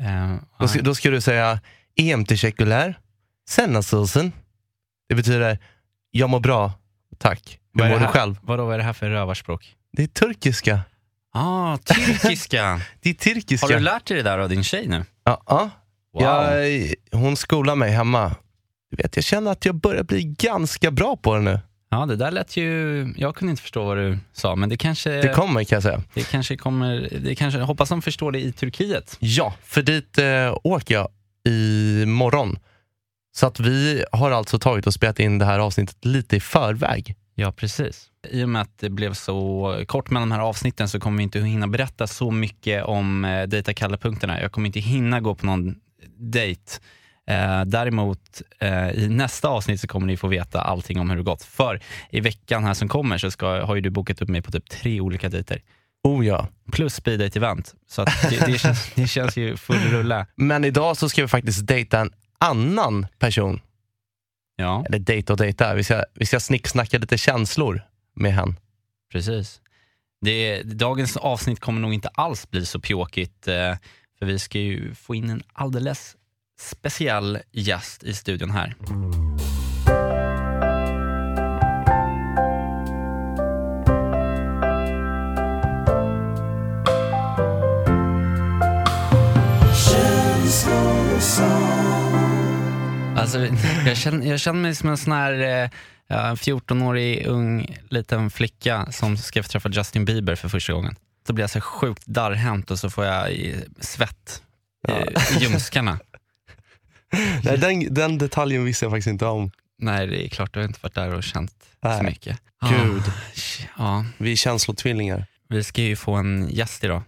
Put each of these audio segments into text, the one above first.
Eh, Då ska, då ska du säga EM teşekkürler. Sen nasılsın? Det betyder jag mår bra, tack. Hur mår du själv? Vadå, vad är det här för rövarspråk? Det är turkiska. Ah, tyrkiska. Det är turkiska. Har du lärt dig det där av din tjej nu? Ja, ja. Wow. Jag, hon skolar mig hemma. Du vet, jag känner att jag börjar bli ganska bra på det nu. Ja, det där lät ju... Jag kunde inte förstå vad du sa, men det kanske, Det kommer kan jag säga. det kanske kommer... Det kanske, jag hoppas de förstår det i Turkiet. Ja, för dit eh, åker jag imorgon. Så att vi har alltså tagit och spelat in det här avsnittet lite i förväg. Ja, precis. I och med att det blev så kort mellan de här avsnitten så kommer vi inte hinna berätta så mycket om eh, dejta Kalle-punkterna. Jag kommer inte hinna gå på någon dejt. Eh, däremot eh, i nästa avsnitt så kommer ni få veta allting om hur det gått. För i veckan här som kommer så ska, har ju du bokat upp mig på typ tre olika dejter. Oh ja. Plus speed date event. Så att det, det, känns, det känns ju full rulle. Men idag så ska vi faktiskt dejta en annan person. Ja, Eller dejta och dejta. Vi ska, vi ska snicksnacka lite känslor med hen. precis. Det, dagens avsnitt kommer nog inte alls bli så pjåkigt. Eh, för vi ska ju få in en alldeles speciell gäst i studion här. Alltså, jag, känner, jag känner mig som en sån här eh, ja, 14-årig ung liten flicka som ska få träffa Justin Bieber för första gången. Så blir jag så sjukt darrhänt och så får jag svett eh, i ljumskarna. Nej, den, den detaljen visste jag faktiskt inte om. Nej, det är klart, jag har inte varit där och känt så Nej. mycket. Gud. Ah, ja, Vi är känslotvillingar. vi ska ju få en gäst idag.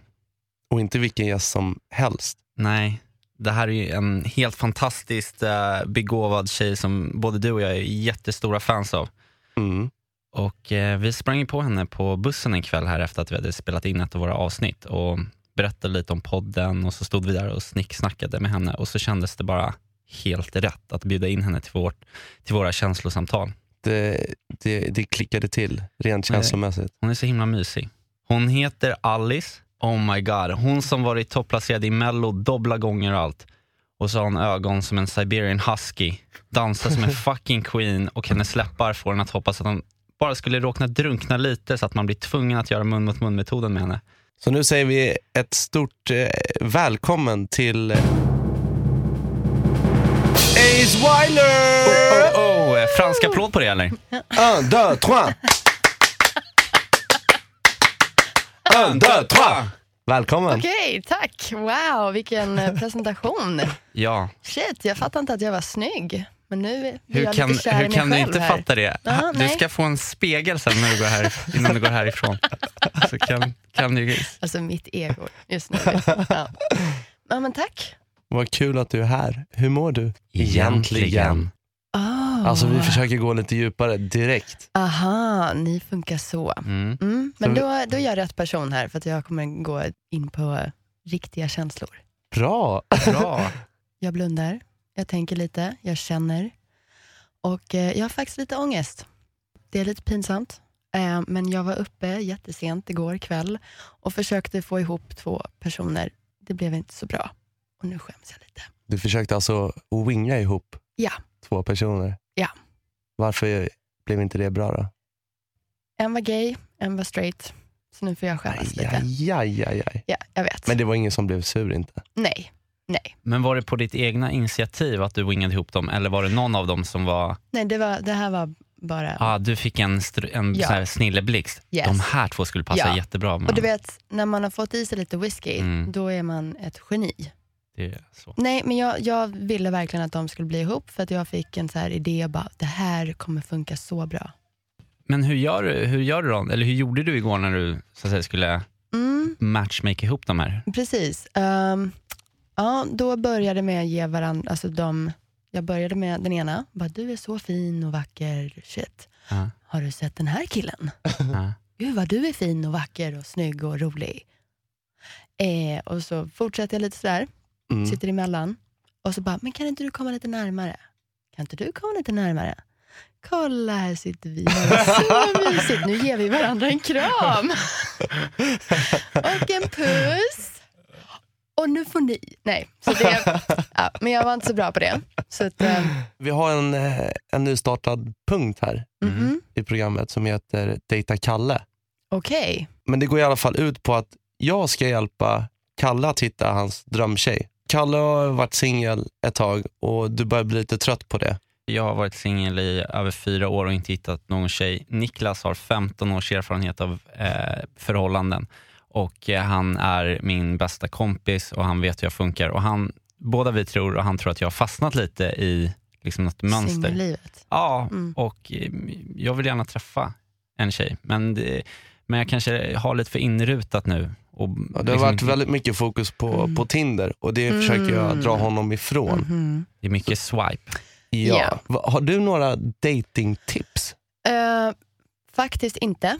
Och inte vilken gäst som helst. Nej, det här är ju en helt fantastiskt eh, begåvad tjej som både du och jag är jättestora fans av. Mm. Och eh, vi sprang ju på henne på bussen en kväll här efter att vi hade spelat in ett av våra avsnitt och berättade lite om podden och så stod vi där och snicksnackade med henne och så kändes det bara helt rätt att bjuda in henne till, vårt, till våra känslosamtal. Det, det, det klickade till rent känslomässigt. Hon är så himla mysig. Hon heter Alice. Oh my god. Hon som varit topplacerad i mello dobbla gånger och allt. Och så har hon ögon som en Siberian husky. Dansar som en fucking queen och hennes läppar får en att hoppas att hon bara skulle råkna drunkna lite så att man blir tvungen att göra mun mot mun metoden med henne. Så nu säger vi ett stort eh, välkommen till Ace Wilder! Oh, oh, eh, fransk applåd på det eller? Un, deux, trois! Un, deux, trois! Välkommen! Okej, tack. Wow, vilken eh, presentation. Ja. Shit, jag fattar inte att jag var snygg. Men nu Hur jag kan, lite kär hur kan du inte här. fatta det? Ja, du nej. ska få en spegel sen när du går här, innan du går härifrån. Så kan, kan du Alltså mitt ego just nu. Ja. ja, men tack. Vad kul att du är här. Hur mår du? Egentligen. Oh. Alltså vi försöker gå lite djupare direkt. Aha, ni funkar så. Mm. Mm, men Så- då, då är jag rätt person här för att jag kommer gå in på riktiga känslor. Bra! Bra. Jag blundar, jag tänker lite, jag känner. Och eh, jag har faktiskt lite ångest. Det är lite pinsamt. Eh, men jag var uppe jättesent igår kväll och försökte få ihop två personer. Det blev inte så bra. Och nu skäms jag lite. Du försökte alltså winga ihop Ja. två personer. Ja. Varför blev inte det bra då? En var gay, en var straight. Så nu får jag skämmas Aj, lite. aj, aj, aj, aj. Ja, jag vet. Men det var ingen som blev sur inte? Nej, nej. Men var det på ditt egna initiativ att du wingade ihop dem eller var det någon av dem som var, Nej, det, var, det här var bara... ah, du fick en, en Ja. så här snilleblixt. Yes. De här två skulle passa Ja. jättebra med Och du vet, när man har fått i sig lite whisky, Mm. då är man ett geni. Nej, men jag, jag ville verkligen att de skulle bli ihop för att jag fick en så här idé bara, det här kommer funka så bra. Men hur gör, du, hur gör du då? Eller hur gjorde du igår när du så att säga, skulle Mm, matchmake ihop de här? precis. Ehm, Ja, då började med att ge varandra, alltså de, jag började med den ena, bara, du är så fin och vacker, shit. Ja. Har du sett den här killen? Ja. Gud vad du är fin och vacker och snygg och rolig. Eh, och så fortsätter jag lite sådär, Mm. sitter emellan. Och så bara, men kan inte du komma lite närmare? Kan inte du komma lite närmare? Kolla, här sitter vi. Så mysigt. Nu ger vi varandra en kram. Och en puss. Och nu får ni. Nej, så det, ja, men jag var inte så bra på det. Så att, eh, Vi har en, eh, en nystartad punkt här mhm. i programmet som heter Dejta Kalle. Okej. Men det går i alla fall ut på att jag ska hjälpa Kalle att hitta hans drömtjej. Kalle har varit singel ett tag och du börjar bli lite trött på det. Jag har varit singel i över fyra år och inte hittat någon tjej. Niklas har 15 års erfarenhet av eh, förhållanden och eh, han är min bästa kompis och han vet hur jag funkar. Och han, båda vi tror och han tror att jag har fastnat lite i liksom något mönster. Singellivet. Ja, Mm. och eh, jag vill gärna träffa en tjej. Men, det, men jag kanske har lite för inrutat nu. Och Ja, det har liksom- varit väldigt mycket fokus på, på Tinder och det försöker jag dra honom ifrån. Mhm. Det är mycket swipe. Ja. Va- Har du några datingtips? Eh, faktiskt inte.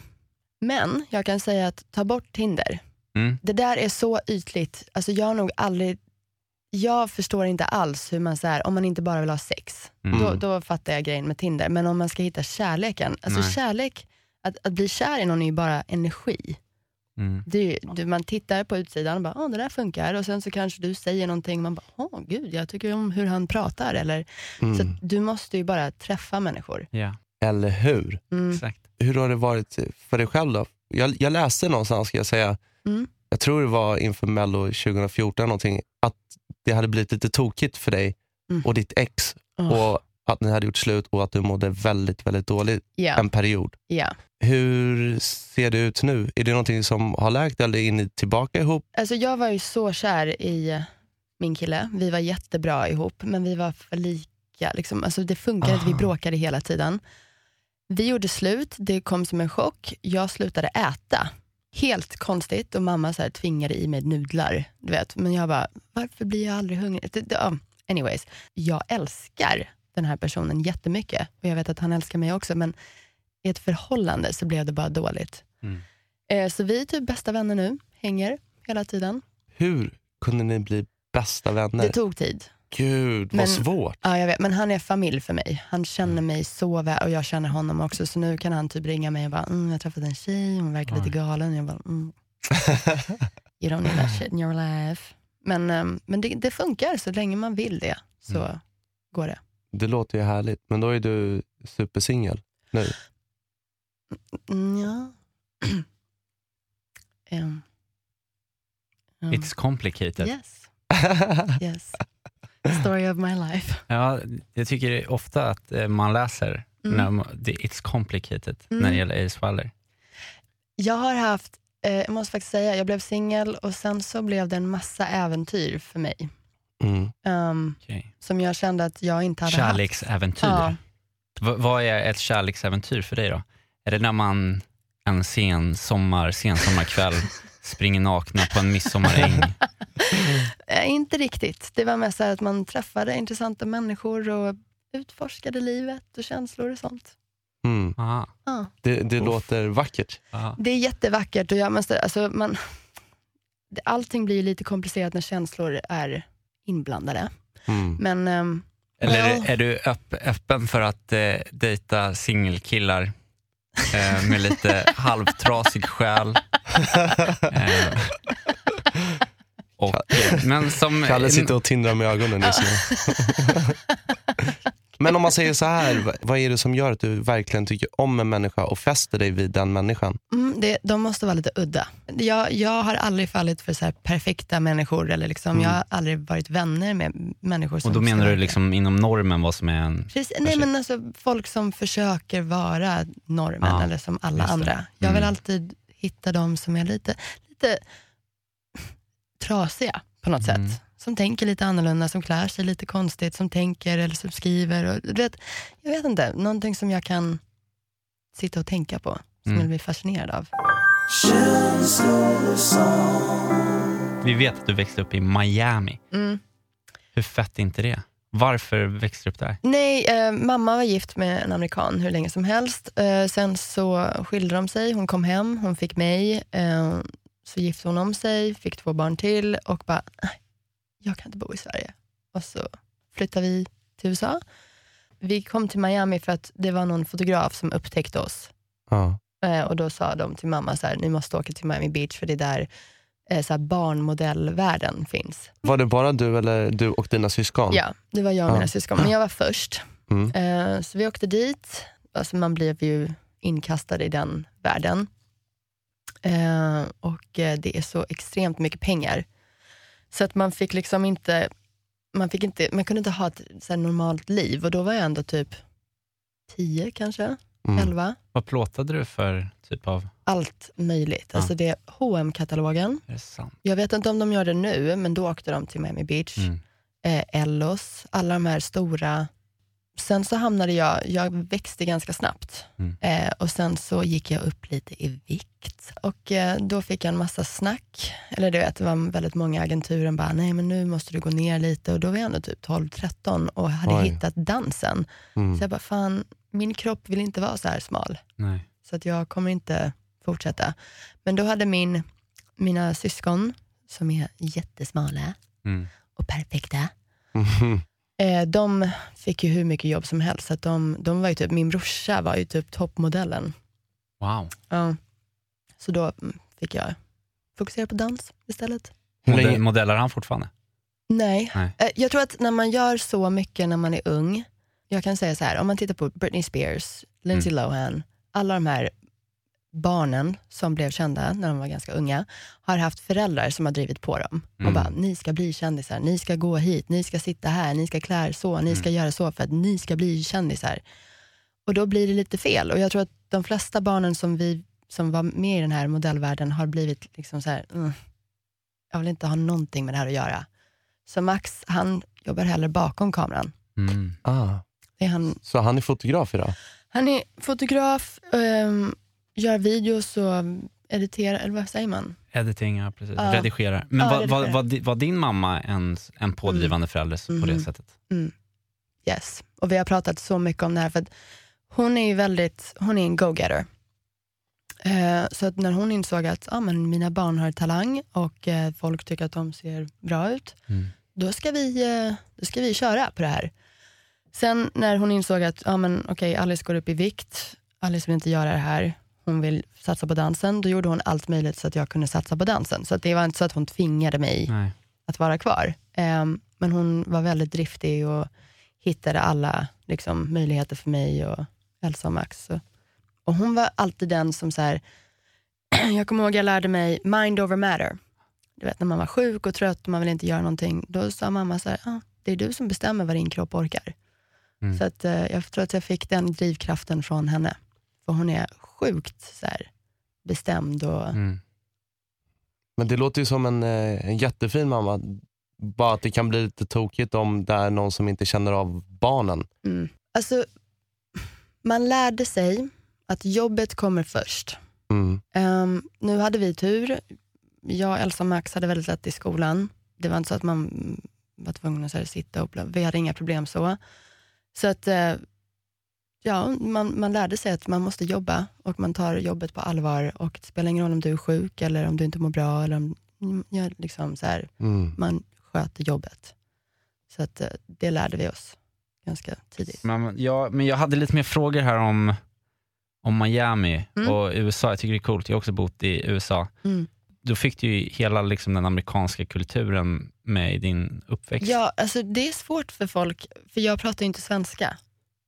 Men jag kan säga att ta bort Tinder. Mm. Det där är så ytligt. Alltså jag har nog aldrig... Jag förstår inte alls hur man, så här, om man inte bara vill ha sex, Mm. då, då fattar jag grejen med Tinder. Men om man ska hitta kärleken, alltså Nej. kärlek, att, att bli kär i någon är ju bara energi. Mm. Det är ju, du, man tittar på utsidan och bara, det där funkar och sen så kanske du säger någonting och man bara, åh gud jag tycker om hur han pratar. Eller, Så Mm. att du måste ju bara träffa människor. Ja, Eller hur? Mm. exakt. Hur har det varit för dig själv då? Jag, jag läste någonstans, ska jag säga, Mm. jag tror det var inför mello 2014, någonting, att det hade blivit lite tokigt för dig Mm. och ditt ex Åh, och att ni hade gjort slut och att du mådde väldigt, väldigt dåligt Ja, en period. ja. Hur ser det ut nu? Är det någonting som har läkt eller är ni tillbaka ihop? Alltså jag var ju så kär i min kille. Vi var jättebra ihop, men vi var för lika. Liksom. Alltså det funkade inte, vi Ah. bråkade hela tiden. Vi gjorde slut, det kom som en chock. Jag slutade äta. Helt konstigt och mamma så här tvingade i mig nudlar. Du vet. Men jag bara, varför blir jag aldrig hungrig? Anyways, jag älskar den här personen jättemycket och jag vet att han älskar mig också, men i ett förhållande så blev det bara dåligt. Mm. Eh, Så vi är typ bästa vänner nu, hänger hela tiden. Hur kunde ni bli bästa vänner? Det tog tid. Gud, vad Men- svårt. Ja, jag vet, men han är familj för mig. Han känner mig så väl och jag känner honom också. Så nu kan han typ ringa mig och bara, mm, jag har träffat en tjej, hon verkar lite galen. Jag bara, mm. You don't need that shit in your life. Men, ehm, men det, det funkar så länge man vill det. Så Mm. går det. Det låter ju härligt, men då är du supersingel nu. Mm, ja. Ehm. Mm. It's complicated. Yes, yes. Story of my life. Ja, jag tycker ofta att eh, man läser Mm. när man, det, It's complicated Mm. när det gäller Ace Waller. Jag har haft, eh, jag måste faktiskt säga, jag blev singel och sen så blev det en massa äventyr för mig. Mm. Ehm, Okej. som jag kände att jag inte hade haft. Kärleksäventyr. Ja. Vad är ett kärleksäventyr för dig då? Är det när man en sen sommar, sensommarkväll springer nakna på en midsommaräng? Eh, inte riktigt. Det var mest att man träffade intressanta människor och utforskade livet och känslor och sånt. Mm. Ja. Det, det låter vackert. aha. Det är jättevackert och jag måste, alltså man, allting blir lite komplicerat när känslor är inblandade. Mm. Men ehm, Eller well, är du öpp, öppen för att eh, dejta singelkillar eh, med lite halvtrasig själ? Eh, och, men som, Kalle sitter och tindrar med ögonen just nu. Men om man säger så här, vad- är det som gör att du verkligen tycker om en människa och fäster dig vid den människan? Mm, det, de måste vara lite udda. Jag, jag har aldrig fallit för så här perfekta människor. Eller liksom, Mm. Jag har aldrig varit vänner med människor som och då menar du liksom inom normen vad som är en... Precis, nej, men alltså, folk som försöker vara normen Ja, eller som alla andra. Jag vill Mm. alltid hitta de som är lite, lite trasiga på något Mm. sätt. Som tänker lite annorlunda, som klär sig lite konstigt, som tänker eller som skriver. Och, du vet, jag vet inte, någonting som jag kan sitta och tänka på. Som Mm. jag blir fascinerad av. Vi vet att du växte upp i Miami. Mm. Hur fett är inte det? Varför växte du upp där? Nej, eh, mamma var gift med en amerikan hur länge som helst. Eh, sen så skilde de sig, hon kom hem, hon fick mig. Eh, så gifte hon om sig, fick två barn till och bara, "Nej, jag kan inte bo i Sverige. Och så flyttade vi till USA. Vi kom till Miami för att det var någon fotograf som upptäckte oss. Ja. Eh, och Då sa de till mamma, så här, ni måste åka till Miami Beach för det är där eh, så här, barnmodellvärlden finns. Var det bara du eller du och dina syskon? Ja, det var jag och Ja. mina syskon, men jag var först. Mm. Eh, så vi åkte dit, alltså man blev ju inkastad i den världen. Och det är så extremt mycket pengar. Så att man fick liksom inte, man, fick inte, man kunde inte ha ett så normalt liv och då var jag ändå typ 10 kanske, Mm. 11. Vad plåtade du för typ av... Allt möjligt. Ja. Alltså det är hm katalogen? Jag vet inte om de gör det nu, men då åkte de till Miami Beach. Mm. eh, Ellos, alla de här stora. Sen så hamnade jag, jag växte ganska snabbt Mm. eh, och sen så gick jag upp lite i vikt och eh, då fick jag en massa snack. Eller du vet, det var väldigt många agenturer bara, nej men nu måste du gå ner lite och då var jag ändå typ 12-13 och hade Oj. hittat dansen. Mm. Så jag bara, fan min kropp vill inte vara så här smal Nej. så att jag kommer inte fortsätta. Men då hade min, mina syskon, som är jättesmala Mm. och perfekta, Mhm. Eh, de fick ju hur mycket jobb som helst. Så att de, de var ju typ, min brorsa var ju typ toppmodellen. Wow. Ja. Så då mm, fick jag fokusera på dans istället. Modell, Modellar han fortfarande? Nej. Nej. Eh, Jag tror att när man gör så mycket när man är ung, jag kan säga så här, om man tittar på Britney Spears, Lindsay Lohan, alla de här barnen som blev kända när de var ganska unga, har haft föräldrar som har drivit på dem. Mm. Och bara, ni ska bli kändisar, ni ska gå hit, ni ska sitta här, ni ska klä er så, ni ska göra så för att ni ska bli kändisar. Och då blir det lite fel. Och jag tror att de flesta barnen som, vi, som var med i den här modellvärlden har blivit liksom så här, mm, jag vill inte ha någonting med det här att göra. Så Max, han jobbar hellre bakom kameran. Mm. ah. Han, Så han är fotograf idag? han är fotograf, ehm, gör videos och editerar, eller vad säger man? Editing, ja precis. Ja. Redigerar. Men Ja, var, var, redigerar. var, di- var din mamma en, en pådrivande förälder på det Mhm. sättet? Yes. Och vi har pratat så mycket om det här för att hon är ju väldigt, hon är en go-getter. Eh, så att när hon insåg att ah, men mina barn har talang och eh, folk tycker att de ser bra ut, Mm. då, ska vi, eh, då ska vi köra på det här. Sen när hon insåg att ah, men, okay, Alice går upp i vikt, Alice vill inte göra det här, hon vill satsa på dansen, då gjorde hon allt möjligt så att jag kunde satsa på dansen. Så att det var inte så att hon tvingade mig Nej. att vara kvar. Ehm, men hon var väldigt driftig och hittade alla liksom, möjligheter för mig och Elsa och Max. Så. Och hon var alltid den som, så här, jag kommer ihåg jag lärde mig mind over matter. Du vet när man var sjuk och trött och man vill inte göra någonting, då sa mamma så här, ah, det är du som bestämmer vad din kropp orkar. Mm. Så att, eh, jag tror att jag fick den drivkraften från henne. För hon är sjukt så här, bestämd och Mm. Men det låter ju som en, eh, en jättefin mamma. Bara att det kan bli lite tokigt om det är någon som inte känner av barnen. Mm. Alltså, man lärde sig att jobbet kommer först. Mm. Ehm, nu hade vi tur. Jag, Elsa och Max hade väldigt lätt i skolan. Det var inte så att man var tvungen att sitta och bla- vi hade inga problem så. Så att eh, ja, man, man lärde sig att man måste jobba och man tar jobbet på allvar och det spelar ingen roll om du är sjuk eller om du inte mår bra eller om mm, ja, liksom så här, Mm. man sköter jobbet. Så att eh, det lärde vi oss ganska tidigt. Men, ja, men jag hade lite mer frågor här om, om Miami Mm. och USA. Jag tycker det är coolt. Jag har också bott i USA. Mm. Då fick du ju hela liksom, den amerikanska kulturen med i din uppväxt. Ja, alltså det är svårt för folk, för jag pratar ju inte svenska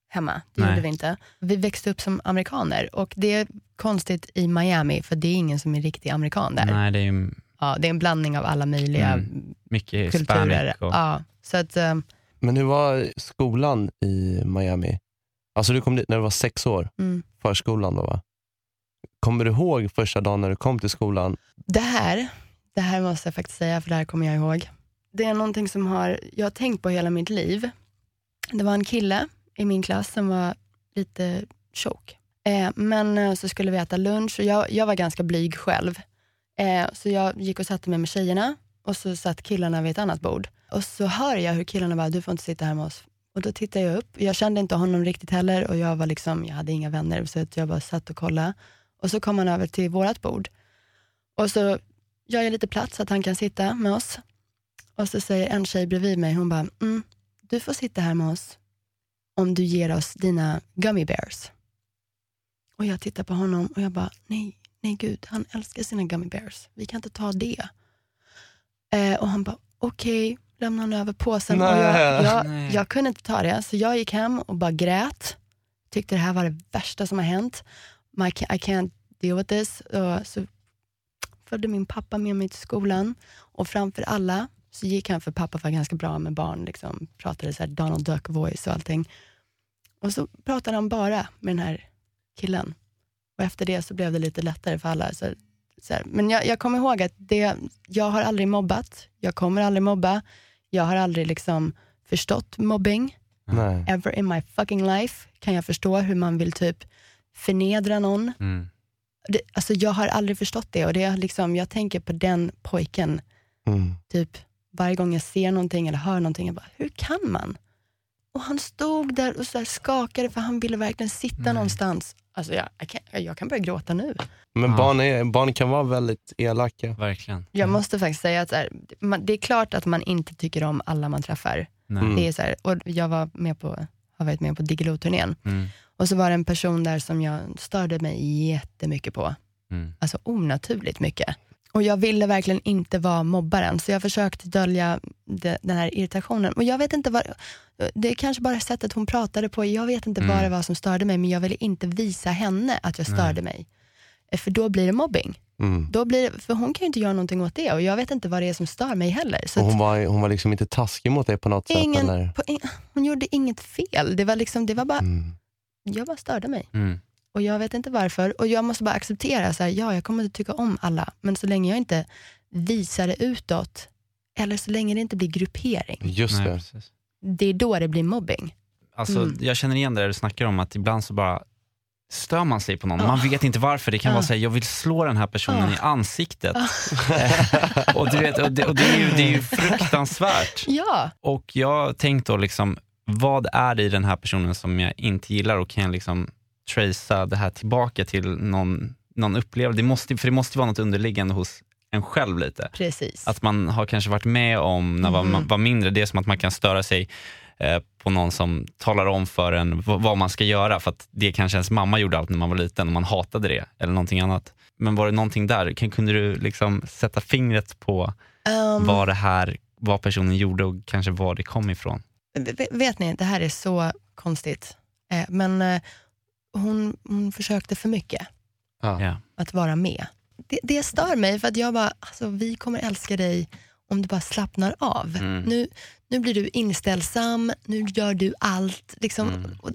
hemma. Det Nej. gjorde vi inte. Vi växte upp som amerikaner och det är konstigt i Miami för det är ingen som är riktig amerikan där. Nej, det är ju Ja, det är en blandning av alla möjliga Mm. mycket kulturer. Och, Ja, så att, eh, Men hur var skolan i Miami? Alltså du kom dit när du var sex år, mm. förskolan då va? Kommer du ihåg första dagen när du kom till skolan? Det här, det här måste jag faktiskt säga, för det här kommer jag ihåg. Det är någonting som har, jag har tänkt på hela mitt liv. Det var en kille i min klass som var lite tjock. Eh, men eh, så skulle vi äta lunch och jag, jag var ganska blyg själv. Eh, så jag gick och satte mig med tjejerna och så satt killarna vid ett annat bord. Och så hör jag hur killarna bara, du får inte sitta här med oss. Och då tittar jag upp, jag kände inte honom riktigt heller och jag var liksom, jag hade inga vänner så jag bara satt och kollade. Och så kom han över till vårt bord. Och så gör jag lite plats så att han kan sitta med oss. Och så säger en tjej bredvid mig, hon bara, mm, du får sitta här med oss om du ger oss dina gummy bears. Och jag tittar på honom och jag bara, nej, nej gud, han älskar sina gummy bears. Vi kan inte ta det. Eh, och han bara, okej, lämnar han över påsen. Och jag, jag, Nej. jag kunde inte ta det, så jag gick hem och bara grät. Tyckte det här var det värsta som har hänt. My, I can't deal with this. Och så följde min pappa med mig till skolan och framför alla så gick han, för pappa var ganska bra med barn, liksom, pratade så här Donald Duck voice och allting. Och så pratade han bara med den här killen. Och efter det så blev det lite lättare för alla. Så, så. Men jag, jag kommer ihåg att det, jag har aldrig mobbat, jag kommer aldrig mobba, jag har aldrig liksom förstått mobbing. Nej. Ever in my fucking life kan jag förstå hur man vill typ förnedra någon. Mm. Det, alltså jag har aldrig förstått det och det är liksom, jag tänker på den pojken Mm. typ varje gång jag ser någonting eller hör någonting, jag bara, hur kan man? Och han stod där och så här skakade för han ville verkligen sitta någonstans. Alltså jag, jag, kan, jag kan börja gråta nu. Men Ja. barn, är, barn kan vara väldigt elaka. Verkligen. Jag måste faktiskt säga att så här, man, det är klart att man inte tycker om alla man träffar. Mm. Det är så här, och jag var med på, har varit med på Diggiloo-turnén Mm. och så var det en person där som jag störde mig jättemycket på. Mm. Alltså onaturligt mycket. Och jag ville verkligen inte vara mobbaren, så jag försökte dölja det, den här irritationen. Och jag vet inte vad, det är kanske bara sättet hon pratade på, jag vet inte Mm. vad det var som störde mig, men jag ville inte visa henne att jag störde mig. Eh, För då blir det mobbing. Mm. Då blir det, för hon kan ju inte göra någonting åt det och jag vet inte vad det är som stör mig heller. Så Och hon, var, hon var liksom inte taskig mot dig på något sätt? ingen, Eller? på, in, hon gjorde inget fel. Det var, liksom, det var bara, Mm. jag bara störde mig. Mm. Och jag vet inte varför. Och jag måste bara acceptera, så här, ja jag kommer inte tycka om alla, men så länge jag inte visar det utåt, eller så länge det inte blir gruppering, Just Nej, det. precis. det är då det blir mobbing. Alltså, Mm. Jag känner igen det där du snackar om, att ibland så bara stör man sig på någon. Man vet inte varför. Det kan Ah. vara såhär, jag vill slå den här personen Ah. i ansiktet. och du vet, och det, och det, är ju, det är ju fruktansvärt. Ja, Och jag har tänkt då, liksom, vad är det i den här personen som jag inte gillar och kan jag liksom tracea det här tillbaka till någon, någon upplevelse? Det måste, för det måste vara något underliggande hos en själv lite. precis. Att man har kanske varit med om när man Mhm. var mindre, det är som att man kan störa sig eh, på någon som talar om för en vad man ska göra för att det kanske ens mamma gjorde allt när man var liten och man hatade det eller någonting annat. Men var det någonting där? Kan, kunde du liksom sätta fingret på Um, vad det här, vad personen gjorde och kanske var det kom ifrån? vet ni, det här är så konstigt. Eh, men eh, hon, hon försökte för mycket Ja. Att vara med. Det, det stör mig för att jag bara, alltså, vi kommer älska dig om du bara slappnar av. Mm. Nu, nu blir du inställsam, nu gör du allt. Liksom. Mm. Och,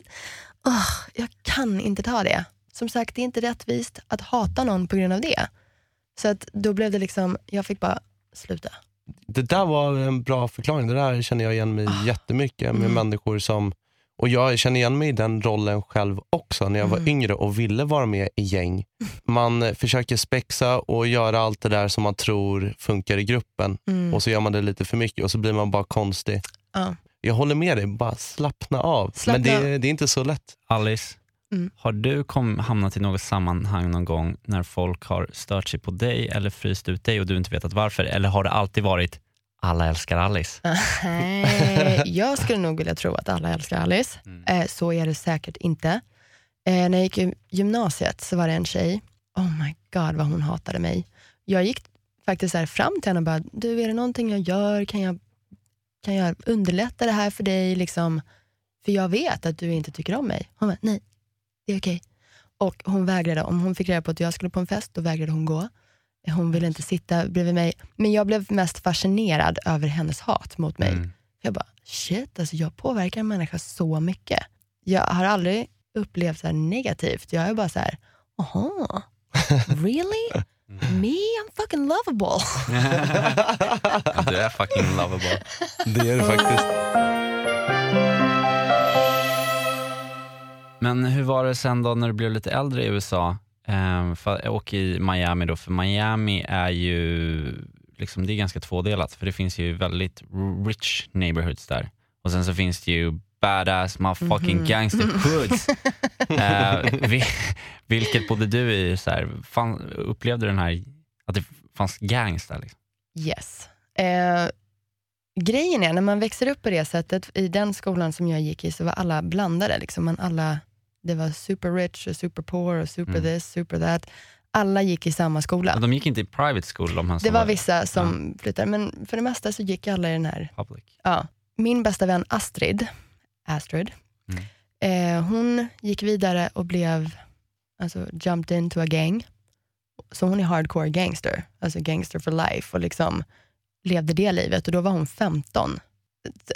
åh, jag kan inte ta det. Som sagt, det är inte rättvist att hata någon på grund av det. Så att då blev det liksom, jag fick bara sluta. Det där var en bra förklaring. Det där känner jag igen mig jättemycket med Mm. människor som och Jag känner igen mig i den rollen själv också när jag var Mm. yngre och ville vara med i gäng. Man försöker spexa och göra allt det där som man tror funkar i gruppen Mm. och så gör man det lite för mycket och så blir man bara konstig. Ja. Jag håller med dig, bara slappna av. Slappna Men det, det är inte så lätt. Alice, Mm. har du kom, hamnat i något sammanhang någon gång när folk har stört sig på dig eller fryst ut dig och du inte vetat varför? Eller har det alltid varit alla älskar Alice? Nej, jag skulle nog vilja tro att alla älskar Alice. Mm. Eh, så är det säkert inte. Eh, när jag gick i gymnasiet så var det en tjej, oh my god vad hon hatade mig. Jag gick faktiskt så här fram till henne och bara, du är det någonting jag gör, kan jag, kan jag underlätta det här för dig? Liksom? För jag vet att du inte tycker om mig. Hon bara, nej, det är okej. Och hon vägrade, om hon fick reda på att jag skulle på en fest, då vägrade hon gå. Hon ville inte sitta bredvid mig. Men jag blev mest fascinerad över hennes hat mot mig. Mm. Jag bara, shit, alltså jag påverkar en människa så mycket. Jag har aldrig upplevt så här negativt. Jag är bara så här, aha, really? Me, I'm fucking lovable. du är fucking lovable. Det är det faktiskt. Men hur var det sen då när du blev lite äldre i USA? Ehm, och i Miami då, för Miami är ju liksom, det är ganska tvådelat för det finns ju väldigt rich neighborhoods där. Och sen så finns det ju badass motherfucking Mhm. gangster hoods. eh, vi, vilket bodde du i? Så här, fan, upplevde du den här, att det fanns gangs där? Liksom? Yes. Eh, grejen är, när man växer upp på det sättet, i den skolan som jag gick i så var alla blandade. Liksom. Man alla, det var super rich, och super poor, och super Mm. this, super that. Alla gick i samma skola. Ja, de gick inte i private school de Det var vissa som flyttade, men för det mesta så gick alla i den här. public. Ja. Min bästa vän Astrid, Astrid Mm. eh, hon gick vidare och blev, alltså jumped into a gang. Så hon är hardcore gangster, alltså gangster for life och liksom levde det livet och då var hon 15.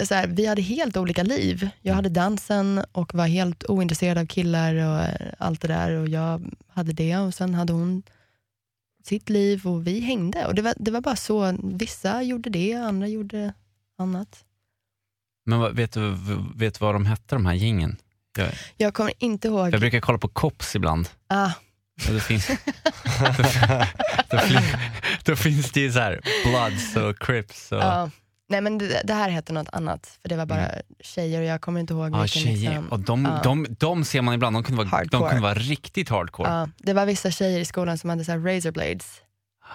Så här, vi hade helt olika liv. Jag hade dansen och var helt ointresserad av killar och eh, allt det där och jag hade det och sen hade hon sitt liv och vi hängde. Och det var, det var bara så, vissa gjorde det, andra gjorde annat. Men vad, vet, du, vet vad de hette de här gängen? Jag, Jag kommer inte ihåg. jag brukar kolla på Cops ibland. Ah, Och det finns, då, då, då finns det ju så här Bloods och Crips. Och, ja. Nej men det, det här hette något annat, för det var bara tjejer och jag kommer inte ihåg Mm. Ja, vilken. tjejer. liksom- Och de, ja. de, de ser man ibland, de kunde vara, de kunde vara riktigt hardcore. Ja, det var vissa tjejer i skolan som hade så här razor blades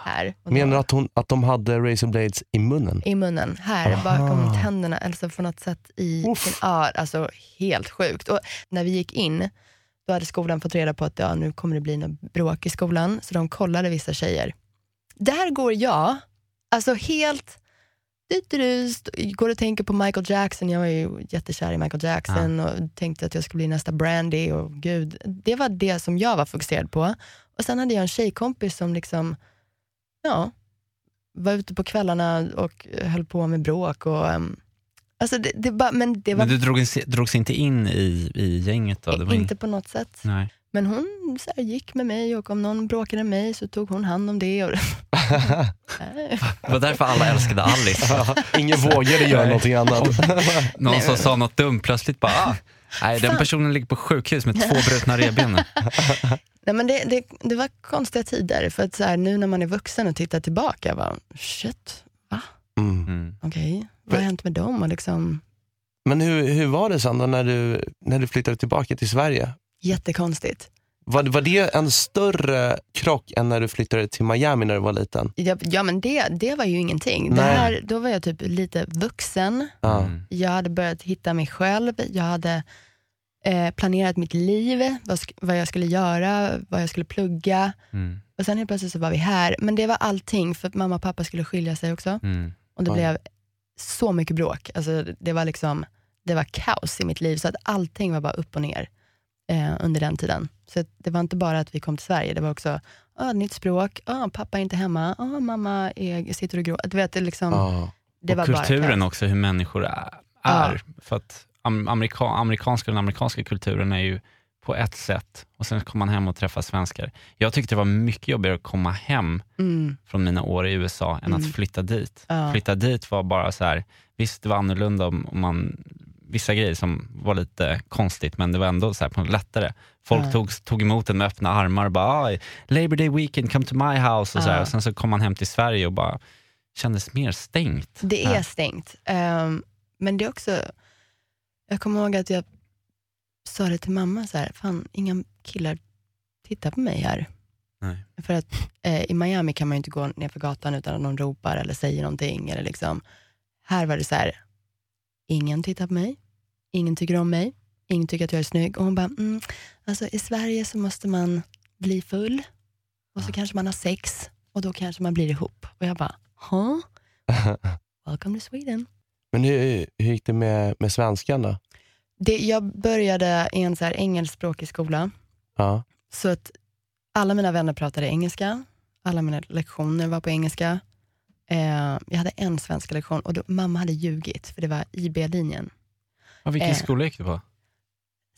här. Menar du att, hon, att de hade razor blades i munnen? I munnen, här Aha. bakom tänderna, eller så på något sätt i Uff. sin ja, alltså helt sjukt. Och när vi gick in, då hade skolan fått reda på att ja, nu kommer det bli något bråk i skolan, så de kollade vissa tjejer. Där går jag, alltså helt går och tänker på Michael Jackson, jag var ju jättekär i Michael Jackson och tänkte att jag skulle bli nästa Brandy och gud, det var det som jag var fokuserad på. Och sen hade jag en tjejkompis som liksom, ja, var ute på kvällarna och höll på med bråk. Och, um, alltså det, det men det var Men du drog, drogs inte in i, i gänget då? Inte på något sätt. Nej. Men hon så här, gick med mig och om någon bråkade med mig så tog hon hand om det. Och. Det var därför alla älskade Alice. Ingen vågade göra någonting annat. Någon som sa något dumt, plötsligt bara ah, Nej, den personen ligger på sjukhus med två brutna revben. nu." Nej, men det, det, det var konstiga tider, för att så här, nu när man är vuxen och tittar tillbaka, jag bara, shit, Mm. Mm. okej, vad har hänt med dem? Och liksom, Men hur, hur var det sen då när du, när du flyttade tillbaka till Sverige? Jättekonstigt. Var, var det en större krock än när du flyttade till Miami när du var liten? Ja, ja men det, det var ju ingenting. Det här, då var jag typ lite vuxen, Ja. Mm. jag hade börjat hitta mig själv, jag hade eh, planerat mitt liv, vad, vad jag skulle göra, vad jag skulle plugga. Mm. Och sen helt plötsligt så var vi här. Men det var allting, för att mamma och pappa skulle skilja sig också. Mm. Och det Oj. blev så mycket bråk. Alltså, det var liksom det var kaos i mitt liv, så att allting var bara upp och ner eh, under den tiden. Så det var inte bara att vi kom till Sverige, det var också ah, nytt språk, ah, pappa är inte hemma, ah, mamma är, sitter och gråter. Du vet, det, liksom, Ja. det och var kulturen bara också, hur människor är. Ja. För att am- amerika, amerikanska och den amerikanska kulturen är ju på ett sätt och sen kommer man hem och träffar svenskar. Jag tyckte det var mycket jobbigare att komma hem Mm, från mina år i USA än Mm. att flytta dit. ja. Flytta dit var bara så här, visst det var annorlunda om, om man, vissa grejer som var lite konstigt men det var ändå så här lättare. Folk Ja. tog, tog emot en med öppna armar och bara ah, Labor Day weekend, come to my house och, så här. Och sen så kom man hem till Sverige och bara kändes mer stängt. Det är stängt. Ehm, men det är också, jag kommer ihåg att jag sa det till mamma, så här, fan inga killar tittar på mig här. Nej. För att eh, i Miami kan man ju inte gå ner för gatan utan att någon ropar eller säger någonting. Eller liksom. Här var det så här, ingen tittar på mig, ingen tycker om mig, ingen tycker att jag är snygg. Och hon bara, mm, alltså i Sverige så måste man bli full och så kanske man har sex och då kanske man blir ihop. Och jag bara, huh? Welcome to Sweden. Men hur, hur gick det med, med svenskan då? Det, jag började i en så här engelskspråkig skola, Ja. så att alla mina vänner pratade engelska, alla mina lektioner var på engelska. Eh, jag hade en svenska lektion och då, mamma hade ljugit, för det var IB-linjen. Ja, vilken Eh. skola gick du på?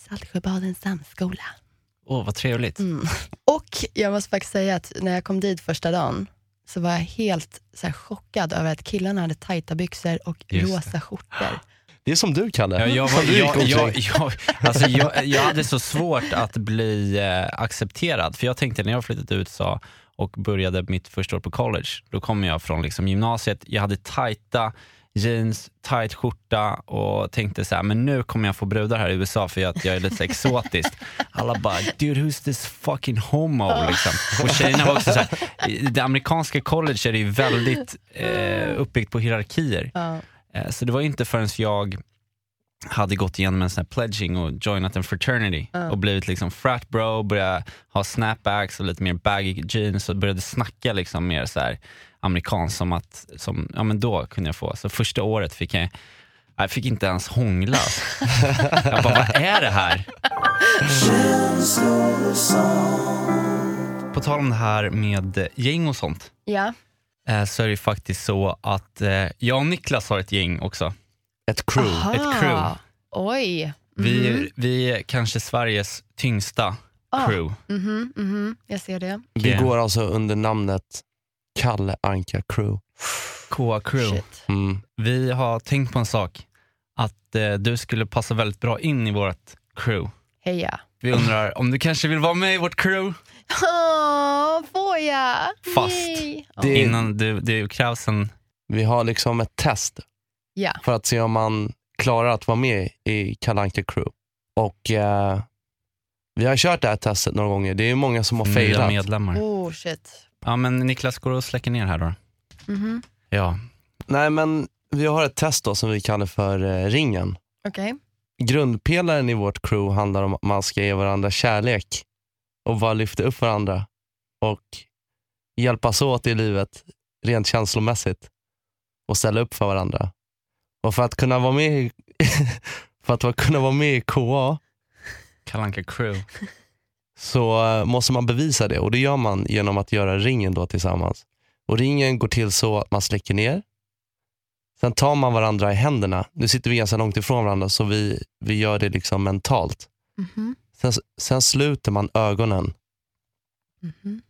Saltsjöbadens samskola. Åh, vad trevligt. Mm. Och jag måste faktiskt säga att när jag kom dit första dagen, så var jag helt så här, chockad över att killarna hade tajta byxor och Just det. rosa skjortor. Det är som du Kalle. Ja, jag, var, jag, jag, jag, alltså jag, jag hade så svårt att bli eh, accepterad, för jag tänkte när jag flyttade till USA, och började mitt första år på college. Då kom jag från liksom gymnasiet, jag hade tajta jeans, tight skjorta och tänkte så här, men nu kommer jag få brudar här i USA för att jag är lite exotisk. Alla bara, dude who's this fucking homo? Liksom. Och tjejerna var också så här, det amerikanska college är ju väldigt eh, uppbyggt på hierarkier. Eh, Så det var inte förrän jag hade gått igenom en sån här pledging och joinat en fraternity och blivit liksom frat bro, började ha snapbacks och lite mer baggy jeans och började snacka liksom mer så här amerikanskt som att, som, ja men då kunde jag få. Så första året fick jag, jag fick inte ens hångla. jag bara, vad är det här? På tal om det här med gäng och sånt, ja. eh, så är det faktiskt så att eh, jag och Niklas har ett gäng också. Ett crew. Aha. Ett crew. Oj. Vi, vi är kanske Sveriges tyngsta Ah. crew. Mhm, mhm. Jag ser det. Vi Okej. går alltså under namnet Kalle Anka Crew. KA Crew. Mm. Vi har tänkt på en sak. Att eh, du skulle passa väldigt bra in i vårt crew. Heja. Vi undrar om du kanske vill vara med i vårt crew? Åh, får jag? Fast. Yay. Det- Innan du, det krävs en... Vi har liksom ett test Ja. för att se om man klarar att vara med i Kalle Anka Crew. Och eh, vi har kört det här testet några gånger. Det är många som har nya failat. medlemmar. Oh shit. Ja men Niklas, går och släcker ner här då? Mhm. Ja. Nej men vi har ett test då som vi kallar för eh, ringen. Okej. Grundpelaren i vårt crew handlar om att man ska ge varandra kärlek och bara lyfta upp varandra och hjälpas åt i livet rent känslomässigt och ställa upp för varandra. Och för att kunna vara med i, för att kunna vara med i KA Kalanka Crew. så eh, måste man bevisa det och det gör man genom att göra ringen då tillsammans. Och ringen går till så att man släcker ner. Sen tar man varandra i händerna. Nu sitter vi ganska långt ifrån varandra så vi, vi gör det liksom mentalt. Mhm. Sen, sen sluter man ögonen Mhm.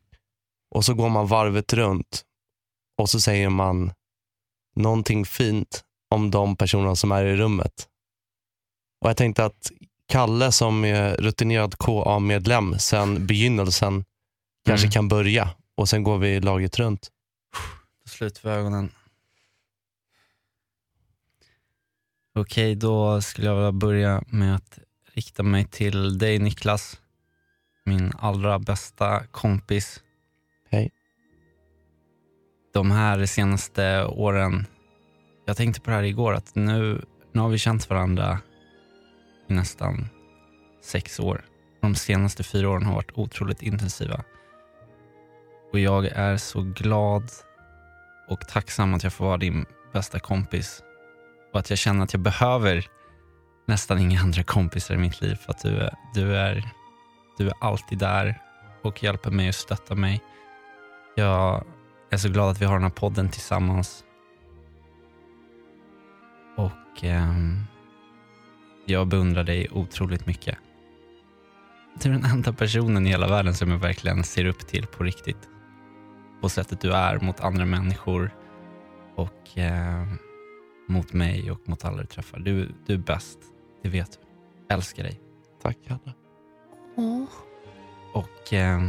och så går man varvet runt och så säger man någonting fint om de personerna som är i rummet. Och Jag tänkte att Kalle som är rutinerad KA-medlem sen begynnelsen kanske Mm. kan börja och sen går vi laget runt. Då sluter vi ögonen. Okej, då skulle jag vilja börja med att rikta mig till dig Niklas. Min allra bästa kompis. Hej. De här senaste åren, jag tänkte på det här igår, att nu, nu har vi känt varandra i nästan sex år. De senaste fyra åren har varit otroligt intensiva. Och jag är så glad och tacksam att jag får vara din bästa kompis. Och att jag känner att jag behöver nästan inga andra kompisar i mitt liv för att du är, du är, du är alltid där och hjälper mig och stöttar mig. Jag är så glad att vi har den här podden tillsammans. Och ehm, jag beundrar dig otroligt mycket. Du är den enda personen i hela världen som jag verkligen ser upp till på riktigt. På sättet du är mot andra människor och eh, mot mig och mot alla du träffar. Du, du är bäst, det vet du. Jag älskar dig. Tack Kalle. Åh, Och eh,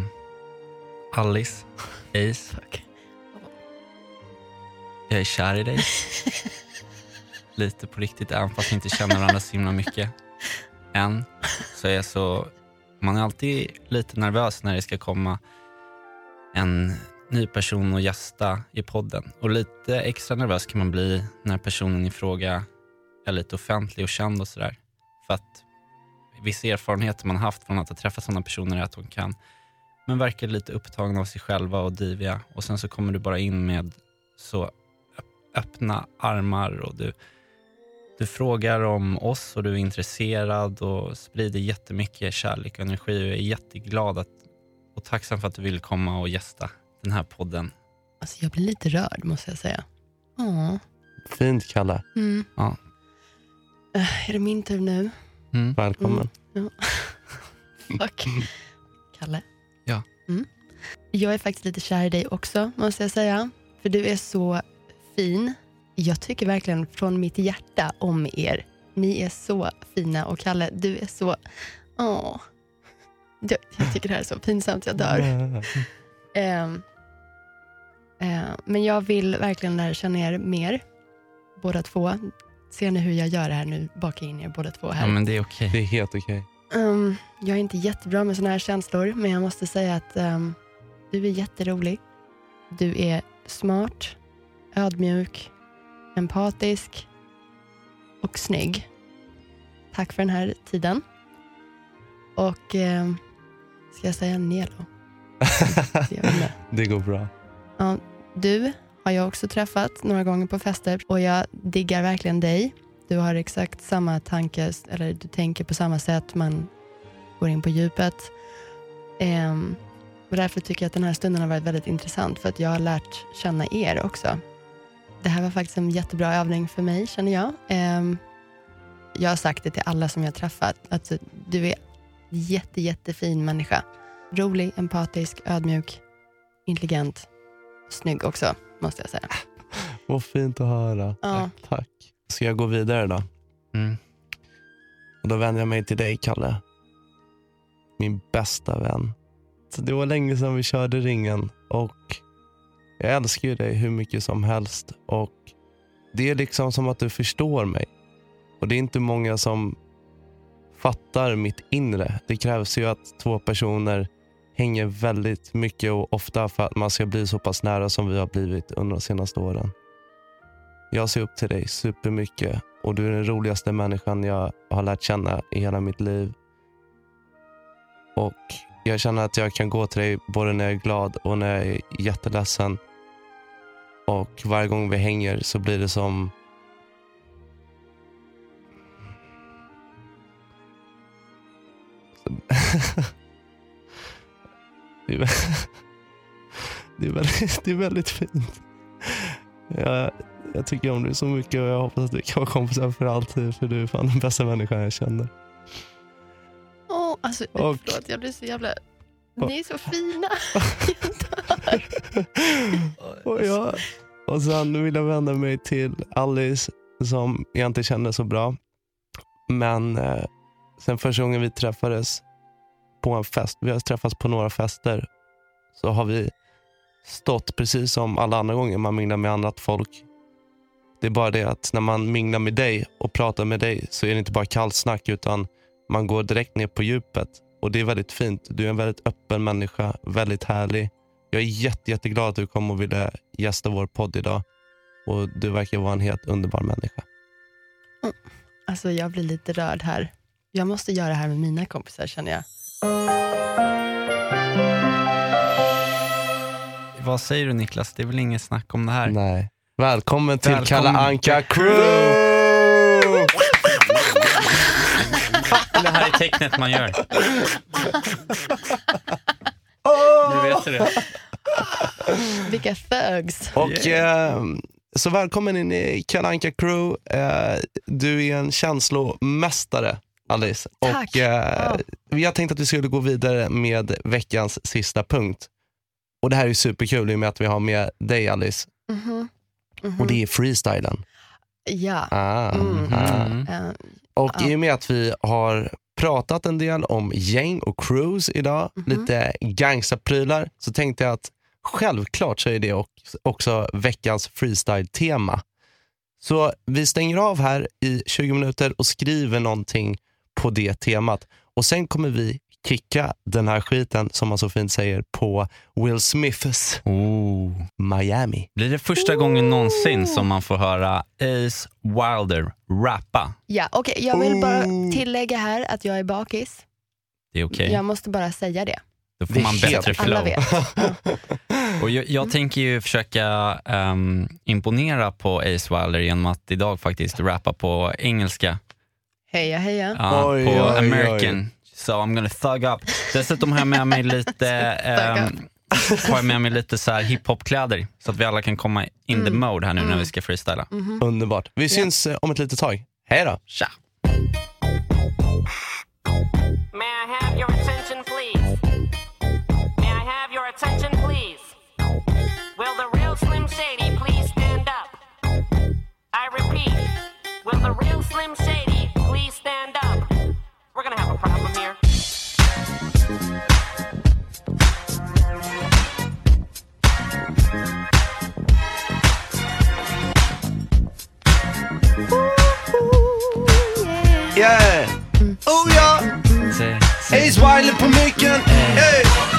Alice, Ace, tack. jag är kär i dig. Lite på riktigt, även fast vi inte känner varandra så himla mycket. Än. Så är jag så... Man är alltid lite nervös när det ska komma en ny person och gästa i podden. Och lite extra nervös kan man bli när personen i fråga är lite offentlig och känd och sådär. För att vissa erfarenheter man haft från att ha träffat sådana personer är att de kan men verkar lite upptagna av sig själva och diviga. Och sen så kommer du bara in med så öppna armar och du, du frågar om oss och du är intresserad och sprider jättemycket kärlek och energi. Och jag är jätteglad att, och tacksam för att du vill komma och gästa den här podden. Alltså, jag blir lite rörd måste jag säga. Åh. Fint Kalle. Mm. Ja. Eh, Är det min tur nu? Mm. Välkommen. Fuck. Kalle? Ja. Mm. Jag är faktiskt lite kär i dig också, måste jag säga. För du är så fin. Jag tycker verkligen från mitt hjärta om er. Ni är så fina och Kalle, du är så... Åh. Jag, jag tycker det här är så pinsamt, jag dör. Ehm, eh, men jag vill verkligen lära känna er mer, båda två. Ser ni hur jag gör det här nu? Baka in er båda två här. Ja, men det är okej. Det är helt okej. Ehm, jag är inte jättebra med såna här känslor, men jag måste säga att ehm, du är jätterolig. Du är smart, ödmjuk, empatisk och snygg. Tack för den här tiden. Och ehm, ska jag säga Nelo? Det går bra. Ja, du har jag också träffat några gånger på fester och jag diggar verkligen dig. Du har exakt samma tanke, eller du tänker på samma sätt, man går in på djupet. Ehm, och därför tycker jag att den här stunden har varit väldigt intressant för att jag har lärt känna er också. Det här var faktiskt en jättebra övning för mig känner jag. Ehm, jag har sagt det till alla som jag har träffat, att du är jätte, jättefin människa. Rolig, empatisk, ödmjuk, intelligent, snygg också måste jag säga. Vad fint att höra. Ja. Tack, tack. Ska jag gå vidare då? Mm. Och då vänder jag mig till dig, Kalle. Min bästa vän. Så det var länge sedan vi körde ringen och jag älskar ju dig hur mycket som helst. Och Det är liksom som att du förstår mig. Och Det är inte många som fattar mitt inre. Det krävs ju att två personer hänger väldigt mycket och ofta för att man ska bli så pass nära som vi har blivit under de senaste åren. Jag ser upp till dig supermycket och du är den roligaste människan jag har lärt känna i hela mitt liv. Och Jag känner att jag kan gå till dig både när jag är glad och när jag är jätteledsen. Och varje gång vi hänger så blir det som det, är, vä- det, är väldigt, det är väldigt fint. Jag, jag tycker om dig så mycket och jag hoppas att vi kan vara kompisar för alltid. För du är fan den bästa människan jag känner. Åh, alltså, Och- förlåt, jag blir så jävla... Och- Ni är så fina. och, jag, och sen vill jag vända mig till Alice som jag inte känner så bra. Men eh, sen första gången vi träffades på en fest, vi har träffats på några fester, så har vi stått precis som alla andra gånger man minglar med annat folk. Det är bara det att när man minglar med dig och pratar med dig så är det inte bara kallsnack utan man går direkt ner på djupet. Och Det är väldigt fint. Du är en väldigt öppen människa, väldigt härlig. Jag är jätte, jätteglad att du kom och ville gästa vår podd idag. Och Du verkar vara en helt underbar människa. Alltså, jag blir lite rörd här. Jag måste göra det här med mina kompisar känner jag. Vad säger du Niklas? Det är väl inget snack om det här? Nej. Välkommen till Välkommen. Kalle Anka Crew! Det här är tecknet man gör. Nu vet du det. Vilka thugs. Och, eh, så välkommen in i Kalle Anka Crew. Eh, du är en känslomästare, Alice. Tack. Och, eh, Ja. Vi har tänkt att vi skulle gå vidare med veckans sista punkt. Och Det här är superkul i och med att vi har med dig, Alice. Mhm. Mhm. Och det är freestylen. Ja. Ah, Mm. ah. Mm. Eh, Och i och med att vi har pratat en del om gäng och crews idag, Mhm. lite gangsterprylar, så tänkte jag att självklart så är det också- också veckans freestyle-tema. Så vi stänger av här i 20 minuter och skriver någonting på det temat. Och sen kommer vi kicka den här skiten, som man så fint säger, på Will Smiths Oh. Miami. Blir det första gången någonsin som man får höra Ace Wilder rappa? ja, okej. jag vill bara Oh. tillägga här att jag är bakis. Det är okej. Jag måste bara säga det. Då Det får man bättre flow. Och jag, jag tänker ju försöka ehm, imponera på Ace Wilder genom att idag faktiskt rappa på engelska. Heja, heja. Ja, Oj, på oj, oj. American. So I'm gonna thug up. Dessutom har jag med mig lite ehm, har jag med mig lite så här hiphop-kläder så att vi alla kan komma in the mode här nu när vi ska freestyla. Underbart. Vi syns eh, om ett litet tag. Hej då! Tja! I repeat, will the real Slim Shady please stand up? We're gonna have a problem here. Yeah. Oh yeah. Mm. Säg. Ace Wiley på micken, hey.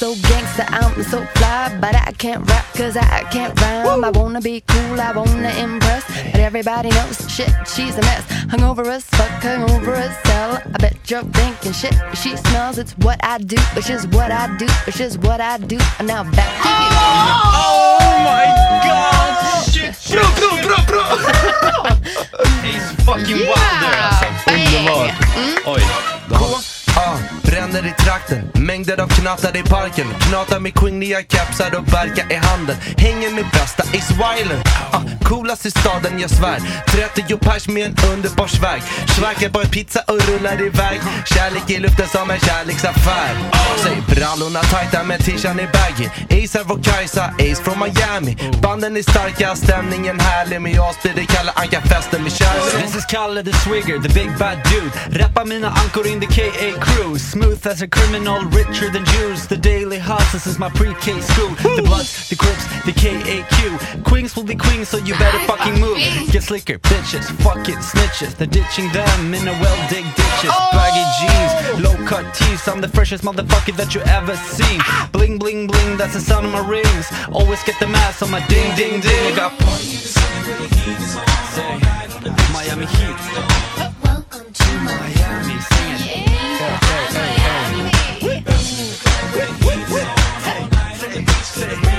I'm so gangster, I'm so fly, but I can't rap cause I can't rhyme. I wanna be cool, I wanna impress, but everybody knows shit, she's a mess. Hung over us, fuck hung over us, hell. I bet you're thinking shit, she smells, it's what I do, it's just what I do, it's just what I do. And now back to you. Oh my god! Shit, bra, bra, bra, bra! Ace fucking Wilder alltså. Underbart. Oj. Ah, vänner i trakten, mängder av knattar i parken. Knatar med queeniga kepsar och verkar i handen. Hänger med bästa Ace Wilen. ah, Coolast i staden, jag svär. 30 pers med en underbar swag Svackar på en pizza och rullar iväg. Kärlek i luften som en kärleksaffär. Säg brallorna tajta men tishan i är baggy. Ace är vår Kajsa, Ace från Miami. Banden är starka, stämningen härlig. Med oss blir det Kalle Anka-festen med kärlek. This is Kalle the Swigger, the big bad dude. Rappar mina ankor in the KA crew. Smooth as a criminal, richer than Jews. The daily hustle is my pre-K school. The Bloods, the Crips, the KAQ Queens will be queens so you better fucking move. Get slicker, bitches, fucking snitches. They're ditching them in a well-dig ditches. Oh! Baggy jeans, low-cut tees. I'm the freshest motherfucker that you ever seen. Bling bling bling, that's the sound of my rings. Always get the mask on my ding ding ding. I got Say, Miami Heat Miami singing. Yeah, hey, hey, hey, hey. Hey, hey, hey. Hey, hey, hey.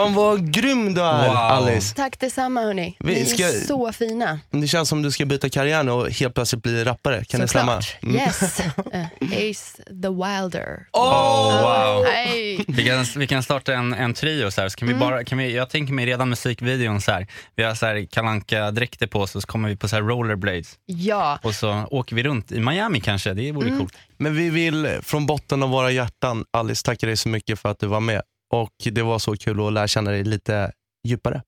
Fan vad grym du är Wow. Alice. Tack detsamma hörni. Vi Ni ska- är så fina. Det känns som du ska byta karriär nu och helt plötsligt bli rappare. Kan det stämma? Såklart. Mm. Yes. Eh, Ace the Wilder. Oh, wow. Hej. Vi kan, vi kan starta en, en trio så här, så kan vi bara, kan vi, jag tänker mig redan musikvideon så här. Vi har så här kalanka dräkter på oss och så kommer vi på så här rollerblades Ja. och så åker vi runt i Miami kanske, det vore coolt. Men vi vill från botten av våra hjärtan, Alice, tacka dig så mycket för att du var med. Och det var så kul att lära känna dig lite djupare.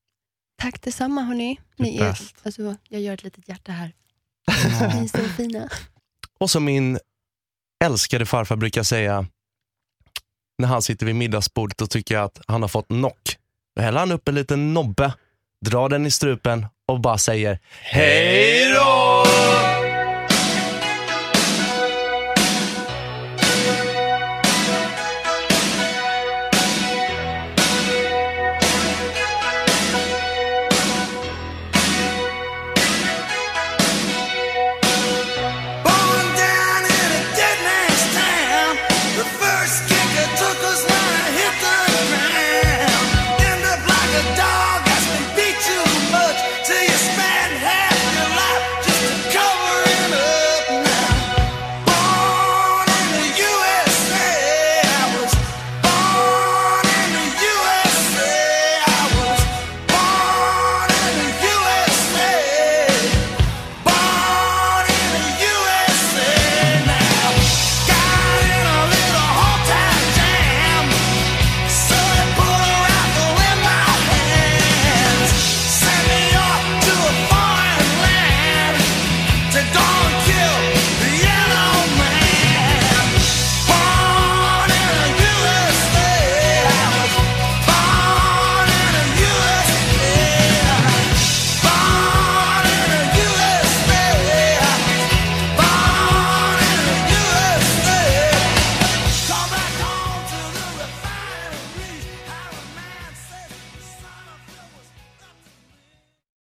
Tack detsamma hörni. Ni är alltså, jag gör ett litet hjärta här. Ni är så fina. Och som min älskade farfar brukar säga, när han sitter vid middagsbordet och tycker att han har fått knock. Då häller han upp en liten nobbe, drar den i strupen och bara säger Hej då!